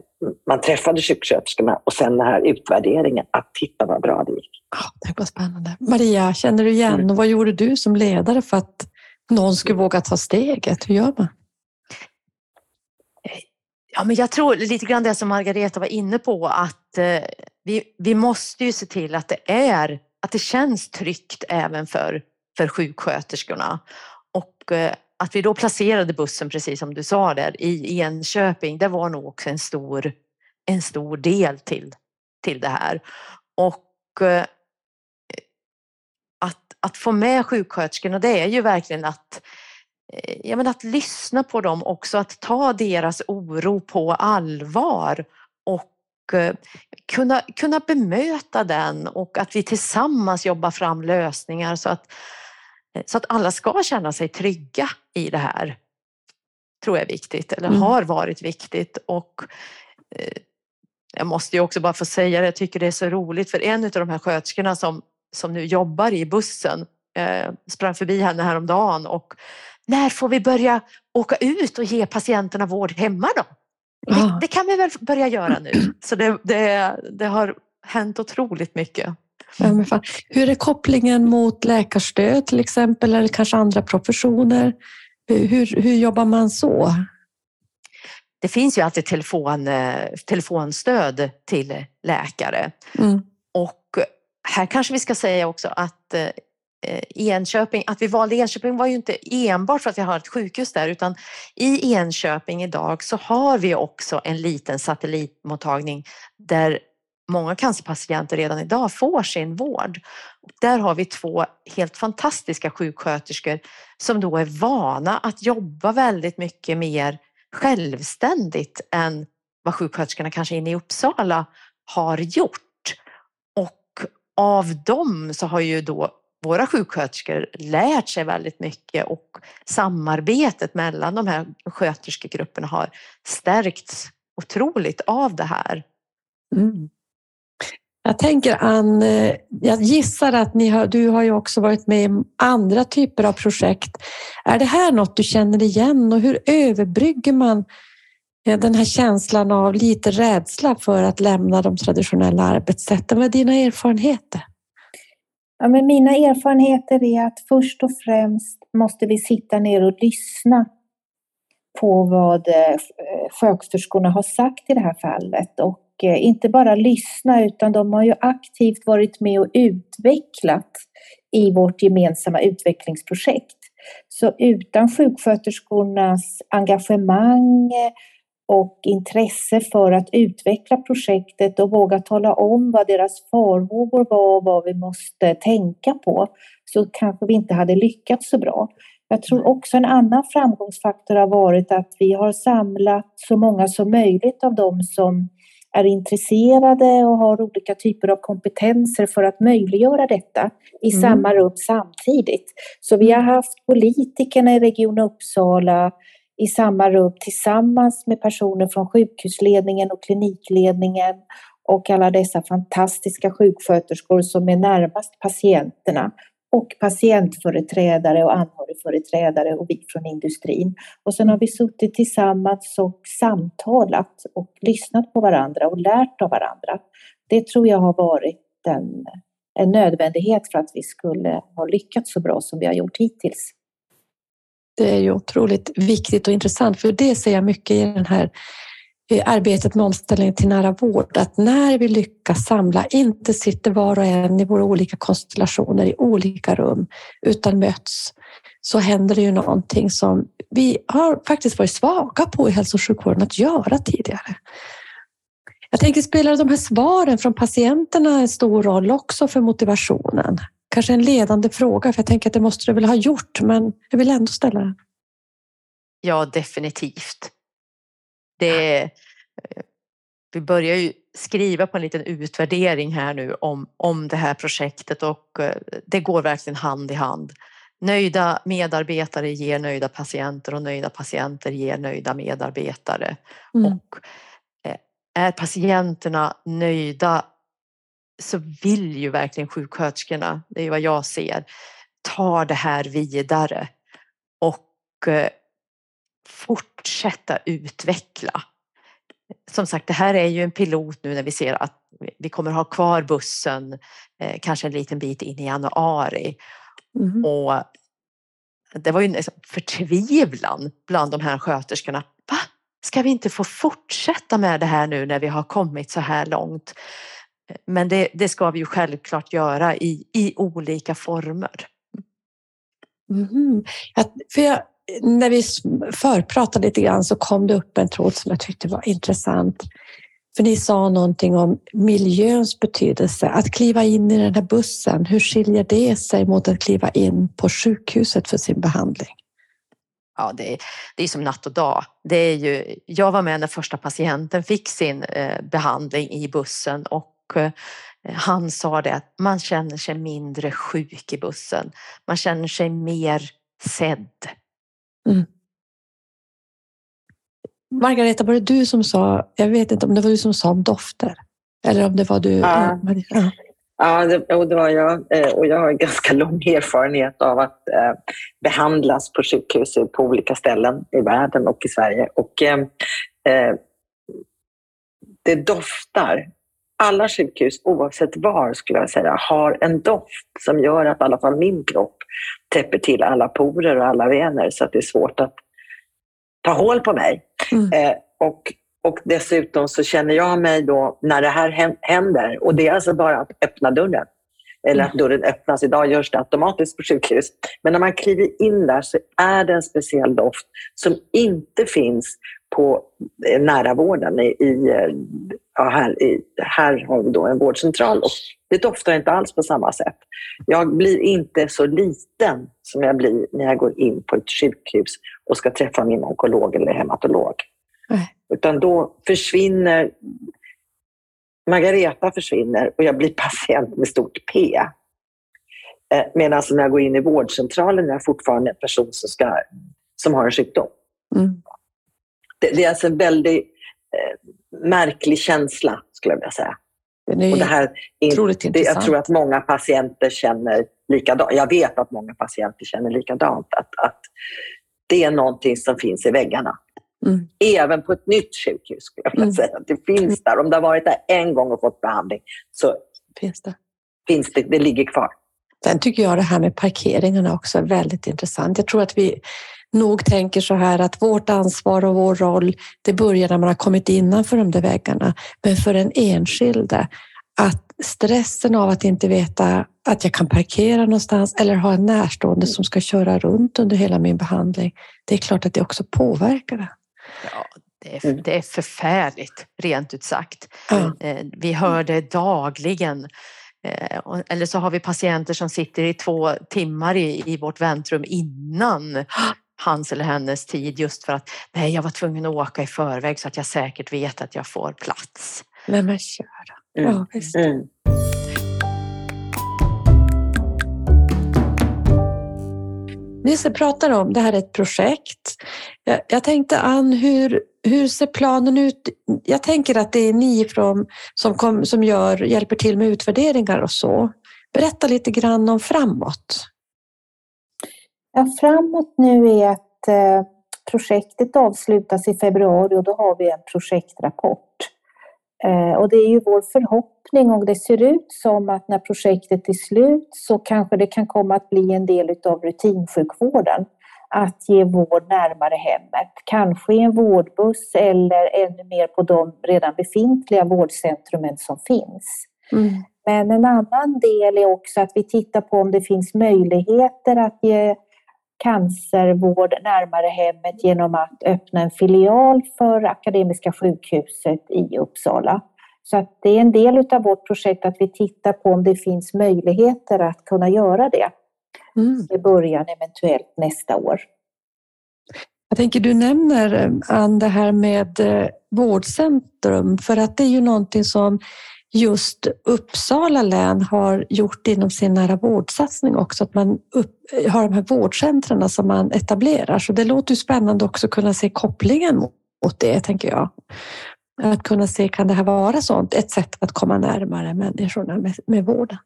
man träffade sjuksköterskorna och sen den här utvärderingen. Att titta vad bra det gick. Oh, det var spännande. Maria, känner du igen mm. och vad gjorde du som ledare för att någon skulle våga ta steget? Hur gör man? Ja, men jag tror lite grann det som Margareta var inne på att eh, vi, vi måste ju se till att det är att det känns tryggt även för, för sjuksköterskorna. Och eh, att vi då placerade bussen, precis som du sa där, i Enköping, det var nog också en stor, en stor del till, till det här. Och eh, att, att få med sjuksköterskorna, det är ju verkligen att eh, ja, men att lyssna på dem också, att ta deras oro på allvar och kunna, kunna bemöta den och att vi tillsammans jobbar fram lösningar så att Eh, så att alla ska känna sig trygga i det här. Tror jag är viktigt, eller mm. har varit viktigt. Och eh, jag måste ju också bara få säga det, jag tycker det är så roligt för en av de här sköterskorna som, som nu jobbar i bussen eh, sprang förbi henne häromdagen och när får vi börja åka ut och ge patienterna vård hemma då? Det, ah. det kan vi väl börja göra nu. Så det, det, det har hänt otroligt mycket. Ja, Hur är kopplingen mot läkarstöd till exempel eller kanske andra professioner? Hur, hur jobbar man så? Det finns ju alltid telefon, eh, telefonstöd till läkare. Mm. Och här kanske vi ska säga också att eh, Eh, Enköping, att vi valde Enköping var ju inte enbart för att vi har ett sjukhus där utan i Enköping idag så har vi också en liten satellitmottagning där många cancerpatienter redan idag får sin vård. Där har vi två helt fantastiska sjuksköterskor som då är vana att jobba väldigt mycket mer självständigt än vad sjuksköterskorna kanske inne i Uppsala har gjort. Och av dem så har ju då våra sjuksköterskor lärt sig väldigt mycket och samarbetet mellan de här sköterskegrupperna har stärkts otroligt av det här. Mm. Jag tänker Ann, jag gissar att ni har, du har ju också varit med i andra typer av projekt. Är det här något du känner igen och hur överbrygger man eh, den här känslan av lite rädsla för att lämna de traditionella arbetssätten? Vad är dina erfarenheter? Ja, men mina erfarenheter är att först och främst måste vi sitta ner och lyssna på vad eh, sköterskorna har sagt i det här fallet och eh, inte bara lyssna utan de har ju aktivt varit med och utvecklat i vårt gemensamma utvecklingsprojekt. Så utan sjuksköterskornas engagemang och intresse för att utveckla projektet och våga tala om vad deras farhågor var och vad vi måste tänka på så kanske vi inte hade lyckats så bra. Jag tror också en annan framgångsfaktor har varit att vi har samlat så många som möjligt av dem som är intresserade och har olika typer av kompetenser för att möjliggöra detta i mm. samma rum samtidigt. Så vi har haft politikerna i Region Uppsala i samma rum tillsammans med personer från sjukhusledningen och klinikledningen och alla dessa fantastiska sjuksköterskor som är närmast patienterna och patientföreträdare och anhörigföreträdare och vi från industrin. Och sen har vi suttit tillsammans och samtalat och lyssnat på varandra och lärt av varandra. Det tror jag har varit en, en nödvändighet för att vi skulle ha lyckats så bra som vi har gjort hittills. Det är ju otroligt viktigt och intressant för det ser jag mycket i den här eh, arbetet med omställningen till nära vård, att när vi lyckas samla, inte sitter var och en i våra olika konstellationer i olika rum, utan möts, så händer det ju någonting som vi har faktiskt varit svaga på i hälso och sjukvården att göra tidigare. Jag tänker, spelar de här svaren från patienterna en stor roll också för motivationen? Kanske en ledande fråga, för jag tänker att det måste du väl ha gjort, men jag vill ändå ställa den. Ja, definitivt. Det, eh, vi börjar ju skriva på en liten utvärdering här nu om, om det här projektet och eh, det går verkligen hand i hand. Nöjda medarbetare ger nöjda patienter och nöjda patienter ger nöjda medarbetare. Mm. Och eh, är patienterna nöjda så vill ju verkligen sjuksköterskorna, det är vad jag ser, ta det här vidare och fortsätta utveckla. Som sagt, det här är ju en pilot nu när vi ser att vi kommer ha kvar bussen eh, kanske en liten bit in i januari. Mm. Och det var ju en förtvivlan bland de här sköterskorna. Va? Ska vi inte få fortsätta med det här nu när vi har kommit så här långt? Men det, det ska vi ju självklart göra i, i olika former. Mm. För jag, när vi förpratade lite grann så kom det upp en tråd som jag tyckte var intressant. För ni sa någonting om miljöns betydelse. Att kliva in i den här bussen, hur skiljer det sig mot att kliva in på sjukhuset för sin behandling? Ja, det är, det är som natt och dag. Det är ju, jag var med när första patienten fick sin eh, behandling i bussen och han sa det att man känner sig mindre sjuk i bussen. Man känner sig mer sedd. Mm. Margareta, var det du som sa, jag vet inte om det var du som sa om dofter? Eller om det var du? Ja, ja. ja det, det var jag. Eh, och jag har ganska lång erfarenhet av att eh, behandlas på sjukhus på olika ställen i världen och i Sverige. Och eh, eh det doftar alla sjukhus, oavsett var, skulle jag säga, har en doft som gör att i alla fall min kropp täpper till alla porer och alla vener så att det är svårt att ta hål på mig. Mm. Eh, och, och dessutom så känner jag mig då, när det här händer, och det är alltså bara att öppna dörren. Eller att dörren öppnas. Idag görs det automatiskt på sjukhus. Men när man kliver in där så är det en speciell doft som inte finns på eh, nära vården. I, i, eh, ja, här, i, här har vi då en vårdcentral och det doftar inte alls på samma sätt. Jag blir inte så liten som jag blir när jag går in på ett sjukhus och ska träffa min onkolog eller hematolog. Nej. Utan då försvinner Margareta försvinner och jag blir patient med stort P. Eh, Medan när jag går in i vårdcentralen är jag fortfarande en person som, ska, som har en sjukdom. Mm. Det, det är alltså en väldigt eh, märklig känsla, skulle jag vilja säga. Är Och det här är, otroligt det, jag tror att många patienter känner likadant. Jag vet att många patienter känner likadant. Att, att det är någonting som finns i väggarna. Mm. Även på ett nytt sjukhus, skulle jag vilja Mm. säga. Det finns där. Om det har varit där en gång och fått behandling så Finns det. finns det, det ligger kvar. Sen tycker jag det här med parkeringarna också är väldigt intressant. Jag tror att vi nog tänker så här att vårt ansvar och vår roll, det börjar när man har kommit innanför de där väggarna. Men för den enskilde, att stressen av att inte veta att jag kan parkera någonstans eller ha en närstående som ska köra runt under hela min behandling. Det är klart att det också påverkar det. Ja, det, är, det är förfärligt, rent ut sagt. Eh, Vi hör det dagligen. Eh, Eller så har vi patienter som sitter i två timmar i, i vårt väntrum innan hans eller hennes tid just för att nej, jag var tvungen att åka i förväg så att jag säkert vet att jag får plats. Nej men köra. Mm. Ja, visst. Mm. Nisse pratar om, det här är ett projekt. Jag, jag tänkte Ann, hur, hur ser planen ut? Jag tänker att det är ni från, som, kom, som gör, hjälper till med utvärderingar och så. Berätta lite grann om framåt. Ja, framåt nu är att eh, projektet avslutas i februari och då har vi en projektrapport. Eh, och det är ju vår förhoppning och det ser ut som att när projektet är slut så kanske det kan komma att bli en del av rutinsjukvården. Att ge vård närmare hemmet, kanske i en vårdbuss eller ännu mer på de redan befintliga vårdcentrumen som finns. Men en annan del är också att vi tittar på om det finns möjligheter att ge cancervård närmare hemmet genom att öppna en filial för Akademiska sjukhuset i Uppsala. Så att det är en del av vårt projekt att vi tittar på om det finns möjligheter att kunna göra det Mm. i början eventuellt nästa år. Jag tänker du nämner eh, Ann det här med eh, vårdcentrum för att det är ju någonting som just Uppsala län har gjort inom sin nära vårdsatsning också, att man upp, har de här vårdcentren som man etablerar. Så det låter ju spännande också att kunna se kopplingen mot det, tänker jag. Att kunna se, kan det här vara sånt, ett sätt att komma närmare människorna med, med vården?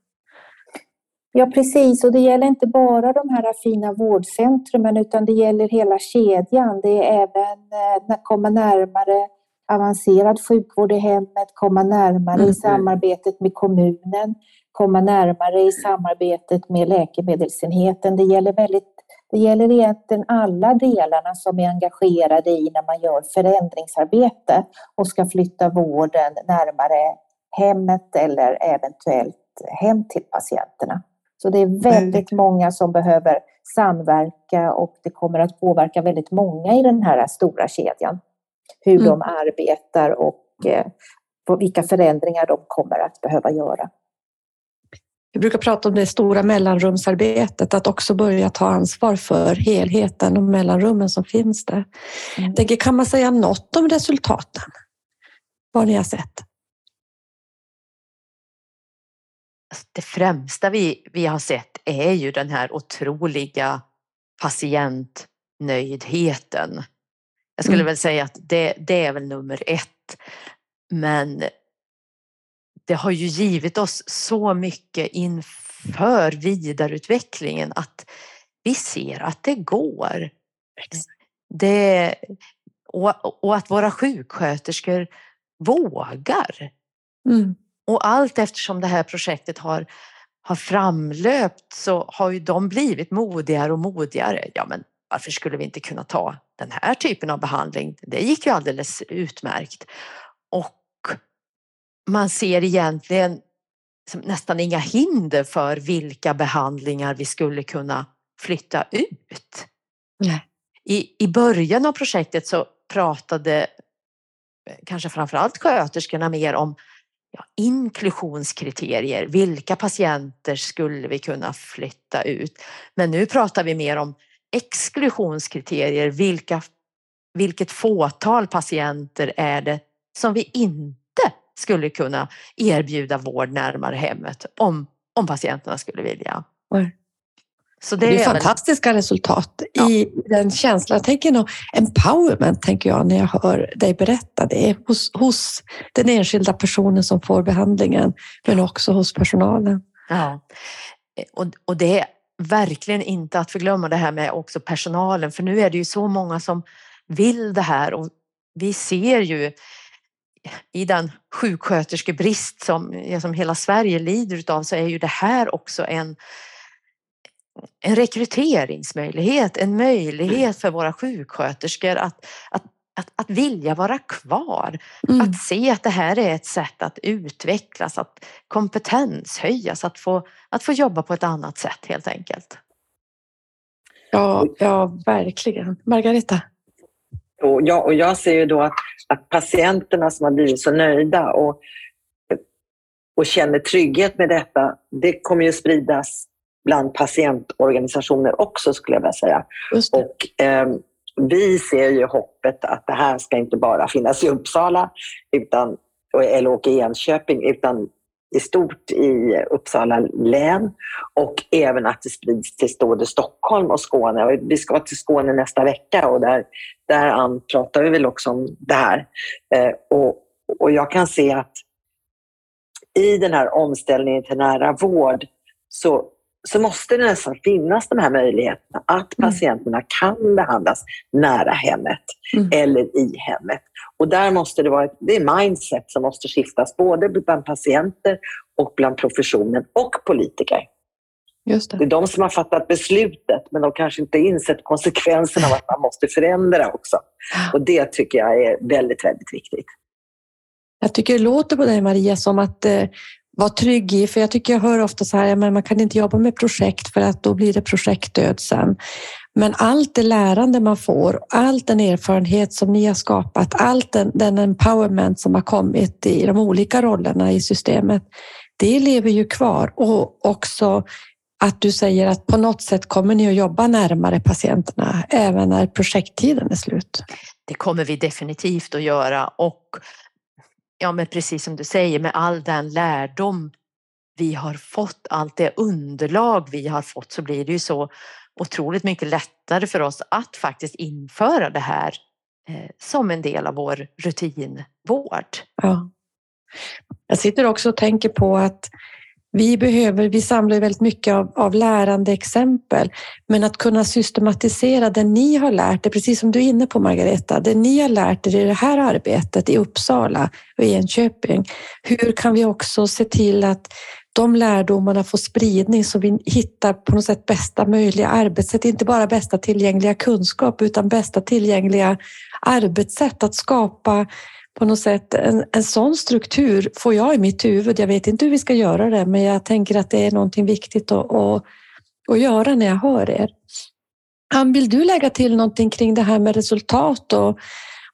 Ja, precis. Och det gäller inte bara de här fina vårdcentrumen utan det gäller hela kedjan. Det är även eh, att komma närmare avancerad sjukvård i hemmet, komma närmare i Mm. samarbetet med kommunen, komma närmare i samarbetet med läkemedelsenheten. Det gäller, väldigt, det gäller egentligen alla delarna som är engagerade i när man gör förändringsarbete och ska flytta vården närmare hemmet eller eventuellt hem till patienterna. Så det är väldigt många som behöver samverka och det kommer att påverka väldigt många i den här stora kedjan. Hur Mm. de arbetar och eh, vilka förändringar de kommer att behöva göra. Vi brukar prata om det stora mellanrumsarbetet, att också börja ta ansvar för helheten och mellanrummen som finns där. Mm. Tänker, kan man säga något om resultaten? Vad ni har sett? Alltså, Det främsta vi, vi har sett är ju den här otroliga patientnöjdheten. Jag skulle Mm. väl säga att det, det är väl nummer ett. Men det har ju givit oss så mycket inför vidareutvecklingen att vi ser att det går. Det, och, och att våra sjuksköterskor vågar. Mm. Och allt eftersom det här projektet har, har framlöpt så har ju de blivit modigare och modigare. Ja, men varför skulle vi inte kunna ta den här typen av behandling? Det gick ju alldeles utmärkt. Och man ser egentligen nästan inga hinder för vilka behandlingar vi skulle kunna flytta ut. Nej. I, I början av projektet så pratade eh, kanske framförallt sköterskorna mer om ja, inklusionskriterier. Vilka patienter skulle vi kunna flytta ut? Men nu pratar vi mer om exklusionskriterier. Vilka, vilket fåtal patienter är det som vi inte skulle kunna erbjuda vård närmare hemmet om, om patienterna skulle vilja. Så det, det är, är fantastiska väl... resultat ja. i den känslan. Jag tänker nog empowerment, tänker jag, när jag hör dig berätta. Det hos, hos den enskilda personen som får behandlingen, men också hos personalen. Ja, och, och det är verkligen inte att förglömma det här med också personalen, för nu är det ju så många som vill det här och vi ser ju i den sjuksköterskebrist som, som hela Sverige lider av så är ju det här också en, en rekryteringsmöjlighet, en möjlighet för våra sjuksköterskor att, att, att, att vilja vara kvar. Mm. Att se att det här är ett sätt att utvecklas, att kompetenshöjas, att få, att få jobba på ett annat sätt helt enkelt. Ja, ja verkligen. Margareta? Och jag, och jag ser ju då att, att patienterna som har blivit så nöjda och, och känner trygghet med detta, det kommer ju spridas bland patientorganisationer också skulle jag vilja säga. Och, eh, vi ser ju hoppet att det här ska inte bara finnas i Uppsala utan, eller och i Enköping utan i stort i Uppsala län och även att det sprids till både Stockholm och Skåne. vi ska till Skåne nästa vecka och där, där pratar vi väl också om det här. Eh, och, och jag kan se att i den här omställningen till nära vård så så måste det nästan finnas de här möjligheterna att mm. patienterna kan behandlas nära hemmet mm. eller i hemmet. Och där måste det vara ett, det är mindset som måste skiftas både bland patienter och bland professionen och politiker. Just det. det är de som har fattat beslutet men de kanske inte insett konsekvenserna av att man måste förändra också. Och det tycker jag är väldigt, väldigt viktigt. Jag tycker det låter på dig Maria som att eh, vara trygg i, för jag tycker jag hör ofta så här, men man kan inte jobba med projekt för att då blir det projektdöd sen. Men allt det lärande man får, all den erfarenhet som ni har skapat, allt den, den empowerment som har kommit i de olika rollerna i systemet, det lever ju kvar och också att du säger att på något sätt kommer ni att jobba närmare patienterna även när projekttiden är slut. Det kommer vi definitivt att göra och ja, men precis som du säger, med all den lärdom vi har fått, allt det underlag vi har fått så blir det ju så otroligt mycket lättare för oss att faktiskt införa det här eh, som en del av vår rutinvård. Ja. Jag sitter också och tänker på att vi behöver, vi samlar väldigt mycket av, av lärande exempel, men att kunna systematisera det ni har lärt er, precis som du är inne på Margareta, det ni har lärt er i det här arbetet i Uppsala och i Enköping. Hur kan vi också se till att de lärdomarna får spridning så vi hittar på något sätt bästa möjliga arbetssätt, inte bara bästa tillgängliga kunskap utan bästa tillgängliga arbetssätt att skapa på något sätt en, en sån struktur får jag i mitt huvud. Jag vet inte hur vi ska göra det, men jag tänker att det är någonting viktigt att, att, att göra när jag hör er. Ann, vill du lägga till någonting kring det här med resultat och,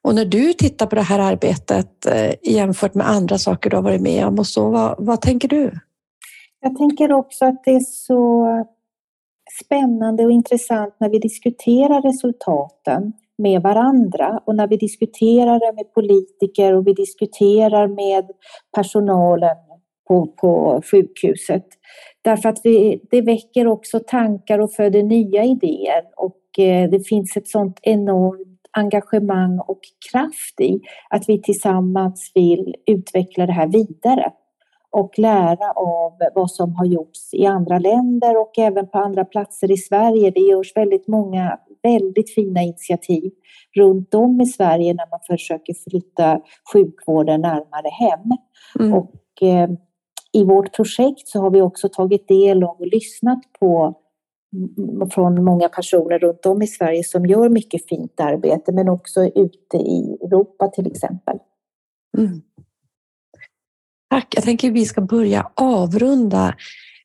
och när du tittar på det här arbetet eh, jämfört med andra saker du har varit med om och så, vad, vad tänker du? Jag tänker också att det är så spännande och intressant när vi diskuterar resultaten med varandra och när vi diskuterar det med politiker och vi diskuterar med personalen på, på sjukhuset. Därför att vi, det väcker också tankar och föder nya idéer och eh, det finns ett sånt enormt engagemang och kraft i att vi tillsammans vill utveckla det här vidare och lära av vad som har gjorts i andra länder och även på andra platser i Sverige. Det görs väldigt många väldigt fina initiativ runt om i Sverige när man försöker flytta sjukvården närmare hem. Mm. Och eh, i vårt projekt så har vi också tagit del av och lyssnat på från många personer runt om i Sverige som gör mycket fint arbete men också ute i Europa till exempel. Mm. Tack. Jag tänker att vi ska börja avrunda.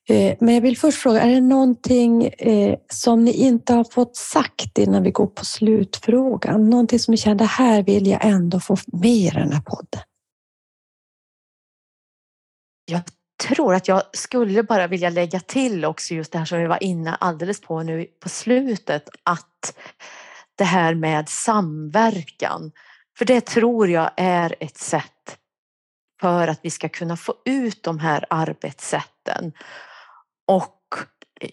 Eh, men jag vill först fråga, är det någonting eh, som ni inte har fått sagt innan vi går på slutfrågan? Någonting som ni kände, här vill jag ändå få med i den här podden? Jag tror att jag skulle bara vilja lägga till också just det här som vi var inne alldeles på nu på slutet, att det här med samverkan. För det tror jag är ett sätt för att vi ska kunna få ut de här arbetssätten. Och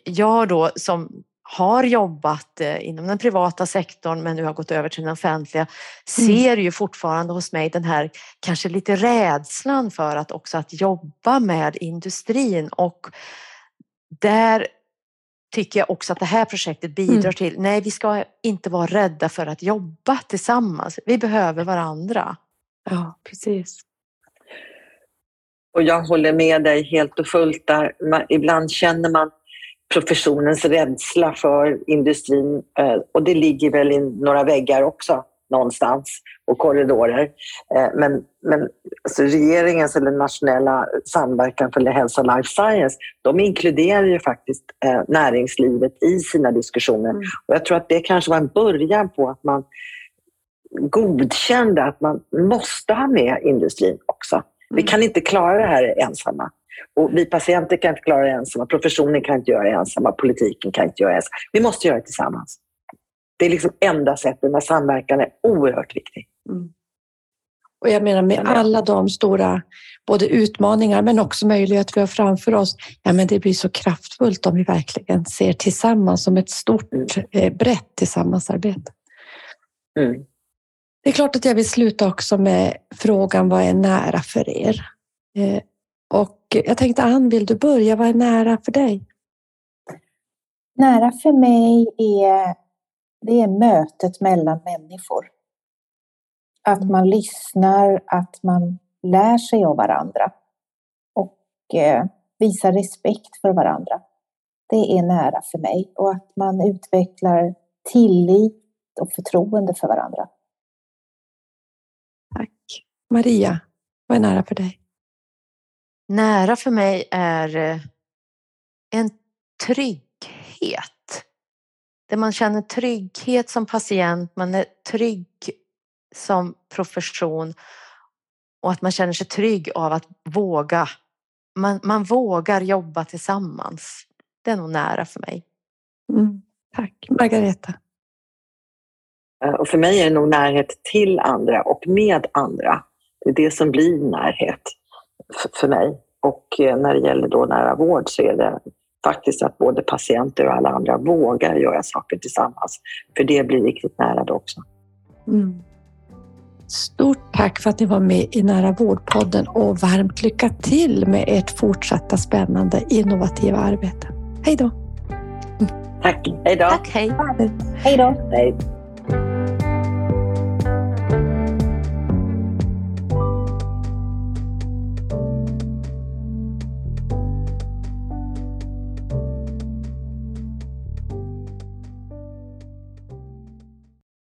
jag då som har jobbat eh, inom den privata sektorn men nu har gått över till den offentliga ser ju fortfarande hos mig den här kanske lite rädslan för att också att jobba med industrin och där tycker jag också att det här projektet bidrar Mm. till, nej vi ska inte vara rädda för att jobba tillsammans. Vi behöver varandra. Ja, precis. Och jag håller med dig helt och fullt där. Man, ibland känner man professionens rädsla för industrin eh, och det ligger väl i några väggar också någonstans och korridorer. Eh, men men alltså regeringens eller nationella samverkan för hälsa och life science, de inkluderar ju faktiskt eh, näringslivet i sina diskussioner. Mm. Och jag tror att det kanske var en början på att man godkände att man måste ha med industrin också. Vi Mm. kan inte klara det här ensamma. Och vi patienter kan inte klara det ensamma, professionen kan inte göra det ensamma, politiken kan inte göra det ensamma. Vi måste göra det tillsammans. Det är liksom enda sättet när samverkan är oerhört viktig. Mm. Och jag menar med alla de stora både utmaningar men också möjligheter vi har framför oss. Ja, men det blir så kraftfullt om vi verkligen ser tillsammans som ett stort, eh, brett tillsammansarbete. Mm. Det är klart att jag vill sluta också med frågan vad är nära för er? Eh, och jag tänkte Ann, vill du börja? Vad är nära för dig? Nära för mig är, det är mötet mellan människor. Att man lyssnar, att man lär sig av varandra och eh, visar respekt för varandra. Det är nära för mig och att man utvecklar tillit och förtroende för varandra. Maria, vad är nära för dig? Nära för mig är eh, en trygghet. Där man känner trygghet som patient, man är trygg som profession och att man känner sig trygg av att våga. Man, man vågar jobba tillsammans. Det är nog nära för mig. Mm. Tack. Margareta. Eh, Och för mig är det nog närhet till andra och med andra. Det är det som blir närhet för mig. Och eh, när det gäller då nära vård så är det faktiskt att både patienter och alla andra vågar göra saker tillsammans. För det blir riktigt nära då också. Mm. Stort tack för att ni var med i Nära vårdpodden och varmt lycka till med ert fortsatta spännande innovativa arbete. Hej då! Tack, hej då! Tack, hej! Hej då! Hej.